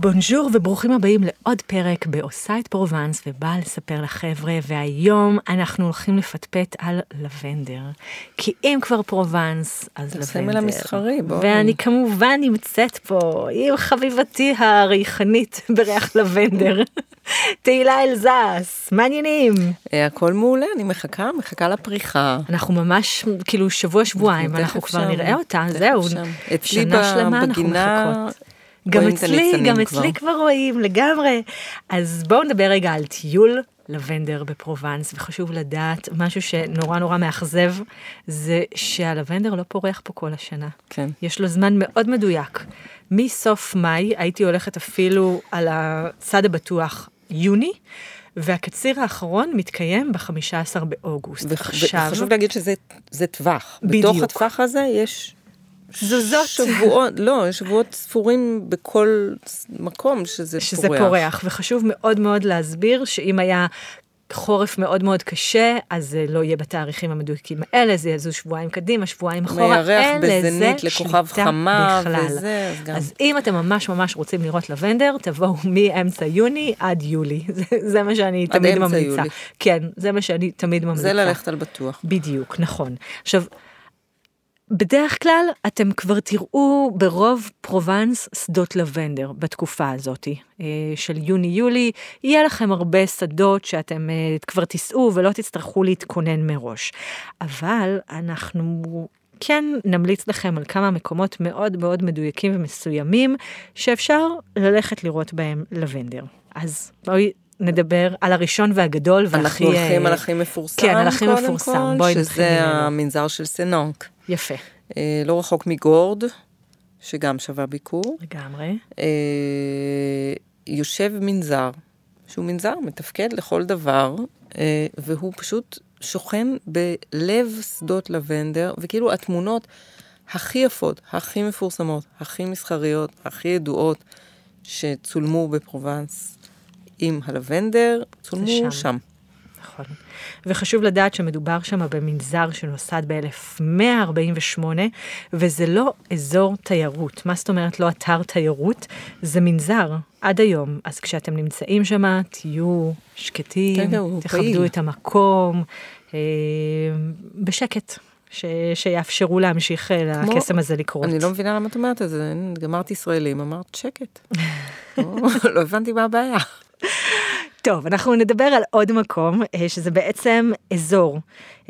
בונז'ור וברוכים הבאים לעוד פרק בעושה את פרובנס ובאה לספר לחבר'ה, והיום אנחנו הולכים לפטפט על לבנדר. כי אם כבר פרובנס, אז לבנדר. הסמל המסחרי, בואי. ואני כמובן נמצאת פה עם חביבתי הריחנית בריח לבנדר, תהילה אלזס, מה העניינים. אה, הכל מעולה, אני מחכה, מחכה לפריחה. אנחנו ממש, כאילו שבוע שבועיים, אנחנו כבר נראה אותה, זהו. אצלי שנה שלמה אנחנו בגינה מחכות. גם אצלי, גם כבר. אצלי כבר רואים לגמרי. אז בואו נדבר רגע על טיול לבנדר בפרובנס, וחשוב לדעת, משהו שנורא נורא מאכזב, זה שהלבנדר לא פורח פה כל השנה. כן. יש לו זמן מאוד מדויק. מסוף מאי הייתי הולכת אפילו על הצד הבטוח, יוני, והקציר האחרון מתקיים ב-15 באוגוסט. וח- עכשיו, וחשוב להגיד שזה זה טווח. בדיוק. בתוך הטווח הזה יש זוזות. שבועות, לא, שבועות ספורים בכל מקום שזה, שזה פורח. פורח, וחשוב מאוד מאוד להסביר שאם היה חורף מאוד מאוד קשה, אז זה לא יהיה בתאריכים המדויקים האלה, זה יזוז שבועיים קדימה, שבועיים אחורה, אין לזה שליטה חמה בכלל. וזה, אז גם- אז אם אתם ממש ממש רוצים לראות לבנדר, תבואו מאמצע יוני עד יולי, זה, זה מה שאני עד תמיד אמצע ממליצה. יולי. כן, זה מה שאני תמיד ממליצה. זה ללכת על בטוח. בדיוק, נכון. עכשיו, בדרך כלל אתם כבר תראו ברוב פרובנס שדות לבנדר בתקופה הזאת אה, של יוני-יולי, יהיה לכם הרבה שדות שאתם אה, כבר תיסעו ולא תצטרכו להתכונן מראש. אבל אנחנו כן נמליץ לכם על כמה מקומות מאוד מאוד מדויקים ומסוימים שאפשר ללכת לראות בהם לבנדר. אז בואי נדבר על הראשון והגדול והכי... אנחנו הולכים אה, על הכי מפורסם, כן, על הכי מפורסם. בואי נתחיל שזה. המנזר של סנונק. יפה, אה, לא רחוק מגורד, שגם שווה ביקור. לגמרי. אה, יושב מנזר, שהוא מנזר מתפקד לכל דבר, והוא פשוט שוכן בלב שדות לבנדר, וכאילו התמונות הכי יפות, הכי מפורסמות, הכי מסחריות, הכי ידועות, שצולמו בפרובנס עם הלבנדר, צולמו שם. שם. נכון. וחשוב לדעת שמדובר שם במנזר שנוסד ב-1148, וזה לא אזור תיירות. מה זאת אומרת לא אתר תיירות? זה מנזר עד היום. אז כשאתם נמצאים שם, תהיו שקטים, כן, תכבדו פעיל. את המקום, אה, בשקט, ש- שיאפשרו להמשיך אה, כמו- לקסם הזה לקרות. אני לא מבינה למה את אומרת את זה, גמרת ישראלים, אמרת שקט. לא, לא הבנתי מה הבעיה. טוב, אנחנו נדבר על עוד מקום, אה, שזה בעצם אזור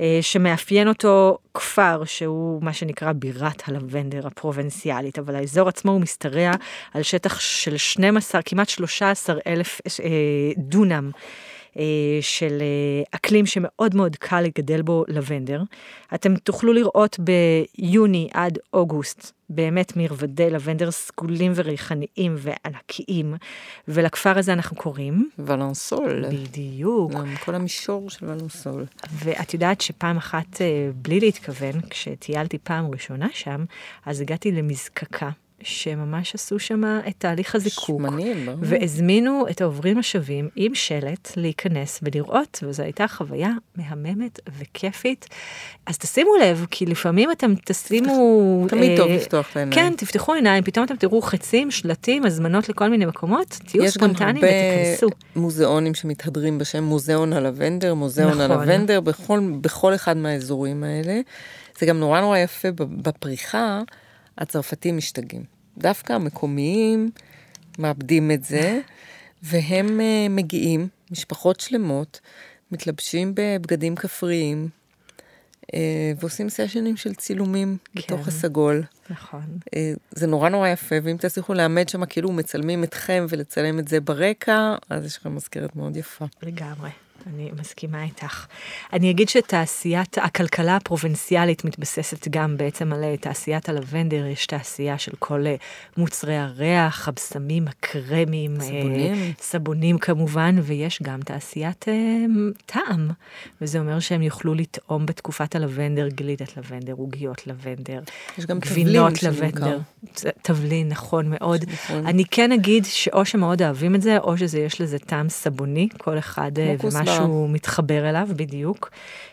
אה, שמאפיין אותו כפר, שהוא מה שנקרא בירת הלבנדר הפרובנציאלית, אבל האזור עצמו הוא משתרע על שטח של 12, כמעט 13 אלף אה, דונם. אה, של אה, אקלים שמאוד מאוד קל לגדל בו לבנדר. אתם תוכלו לראות ביוני עד אוגוסט באמת מרבדי לבנדר סגולים וריחניים וענקיים, ולכפר הזה אנחנו קוראים, ולנסול, בדיוק, כל המישור של ולנסול. ואת יודעת שפעם אחת, אה, בלי להתכוון, כשטיילתי פעם ראשונה שם, אז הגעתי למזקקה, שממש עשו שם את תהליך הזיקוק. שמנים, ברור. והזמינו את העוברים השווים עם שלט להיכנס ולראות, וזו הייתה חוויה מהממת וכיפית. אז תשימו לב, כי לפעמים אתם תשימו... תמיד אה, טוב לפתוח את העיניים. כן, תפתחו עיניים, פתאום אתם תראו חצים, שלטים, הזמנות לכל מיני מקומות, תהיו יש גם ספונטניים הרבה ותיכנסו. מוזיאונים שמתהדרים בשם מוזיאון הלבנדר, מוזיאון נכון. הלבנדר, בכל, בכל אחד מהאזורים האלה. זה גם נורא נורא יפה, בפריחה, הצרפתים משתגעים. דווקא המקומיים מאבדים את זה, והם אה, מגיעים, משפחות שלמות, מתלבשים בבגדים כפריים, אה, ועושים סשנים של צילומים בתוך כן. הסגול. נכון. אה, זה נורא נורא יפה, ואם תצליחו לעמד שם כאילו מצלמים אתכם ולצלם את זה ברקע, אז יש לכם מזכרת מאוד יפה. לגמרי. אני מסכימה איתך. אני אגיד שתעשיית, הכלכלה הפרובינציאלית מתבססת גם בעצם על אה, תעשיית הלבנדר, יש תעשייה של כל אה, מוצרי הריח, הבשמים, הקרמים, אה, סבונים. סבונים כמובן, ויש גם תעשיית אה, טעם, וזה אומר שהם יוכלו לטעום בתקופת הלבנדר גלידת לבנדר, עוגיות לבנדר, יש גם גבינות. לבנדר. תבלין, נכון מאוד. נכון. אני כן אגיד שאו שמאוד אוהבים את זה, או שזה יש לזה טעם סבוני, כל אחד אה, ומה משהו מתחבר אליו, בדיוק.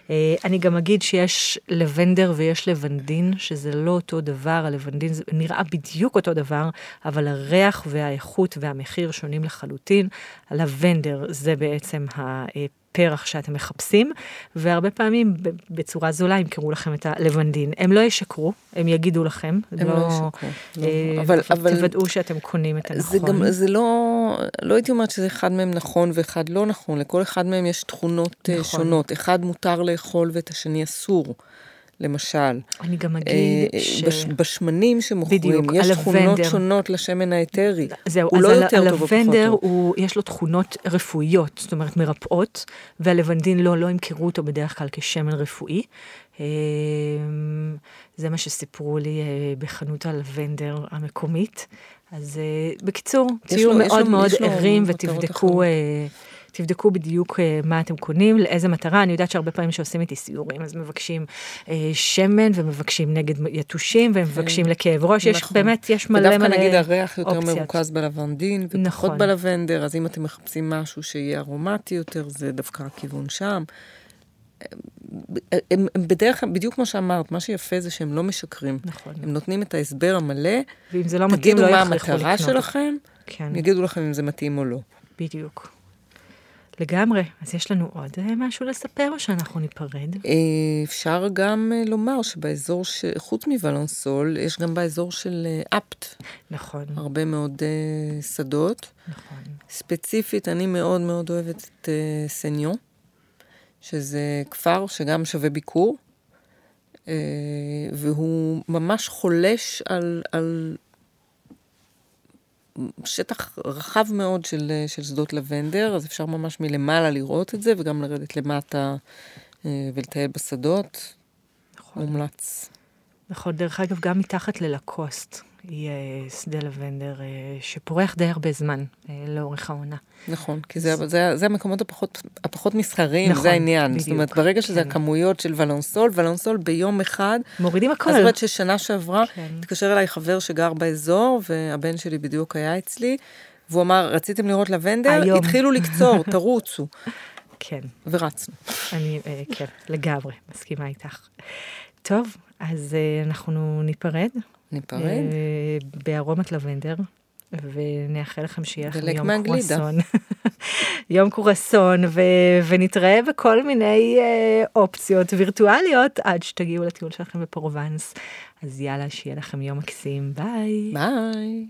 אה, אני גם אגיד שיש לבנדר ויש לבנדין, שזה לא אותו דבר, הלבנדין נראה בדיוק אותו דבר, אבל הריח והאיכות והמחיר שונים לחלוטין. הלבנדר זה בעצם ה... הפרח שאתם מחפשים, והרבה פעמים בצורה זולה ימכרו לכם את הלבנדין. הם לא ישקרו, הם יגידו לכם. הם לא, לא ישקרו. לא. אה, אבל, אבל... תוודאו שאתם קונים את הנכון. זה גם, זה לא, לא הייתי אומרת שזה אחד מהם נכון ואחד לא נכון, לכל אחד מהם יש תכונות אה, נכון. שונות. אחד מותר לאכול ואת השני אסור. למשל. אני גם אגיד אה, ש... בש, בשמנים שמוכרים, בדיוק, יש הלבנדר. תכונות שונות לשמן האתרי. זהו, הוא לא יותר טוב או פחות טוב. הוא, יש לו תכונות רפואיות, זאת אומרת מרפאות, והלבנדין לא, לא ימכרו אותו בדרך כלל כשמן רפואי. אה, זה מה שסיפרו לי אה, בחנות הלבנדר המקומית. אז בקיצור, תהיו מאוד מאוד ערים ותבדקו. תבדקו בדיוק אה, מה אתם קונים, לאיזה מטרה. אני יודעת שהרבה פעמים שעושים איתי סיורים, אז מבקשים אה, שמן ומבקשים נגד יתושים ומבקשים כן. לכאב ראש. יש נכון. באמת, יש מלא מלא אופציות. ודווקא נגיד הריח יותר מרוכז בלבנדין ופחות נכון. בלבנדר, אז אם אתם מחפשים משהו שיהיה ארומטי יותר, זה דווקא הכיוון שם. הם, הם בדרך כלל, בדיוק כמו שאמרת, מה שיפה זה שהם לא משקרים. נכון. הם נותנים את ההסבר המלא. ואם זה לא מתאים, לא יכריחו לקנות. תגידו מה המטרה שלכם, כן. יגידו לכם אם זה מתאים או לא. בדיוק. לגמרי. אז יש לנו עוד אה, משהו לספר או שאנחנו ניפרד? אה, אפשר גם אה, לומר שבאזור, ש... חוץ מוולנסול, יש גם באזור של אפט. נכון. הרבה מאוד שדות. נכון. ספציפית, אני מאוד מאוד אוהבת את סניון, שזה כפר שגם שווה ביקור. והוא ממש חולש על, על שטח רחב מאוד של, של שדות לבנדר, אז אפשר ממש מלמעלה לראות את זה, וגם לרדת למטה אה, ולטייל בשדות. נכון. מומלץ. נכון, דרך אגב, גם מתחת ללקוסט יהיה שדה לבנדר אה, שפורח די הרבה זמן אה, לאורך העונה. נכון, כי זה, זה, זה המקומות הפחות, הפחות מסחריים, נכון, זה העניין. בדיוק. זאת אומרת, ברגע שזה כן. הכמויות של ולונסול, ולונסול ביום אחד... מורידים הכל. אז זאת אומרת ששנה שעברה, כן. התקשר אליי חבר שגר באזור, והבן שלי בדיוק היה אצלי, והוא אמר, רציתם לראות לבנדר? היום. התחילו לקצור, תרוצו. כן. ורצנו. אני, אה, כן, לגמרי, מסכימה איתך. טוב, אז אנחנו ניפרד. ניפרד. אה, בארומת לבנדר, ונאחל לכם שיהיה לכם יום קסום. יום קסום, ו- ונתראה בכל מיני אה, אופציות וירטואליות עד שתגיעו לטיול שלכם בפרובנס. אז יאללה, שיהיה לכם יום מקסים, ביי. ביי.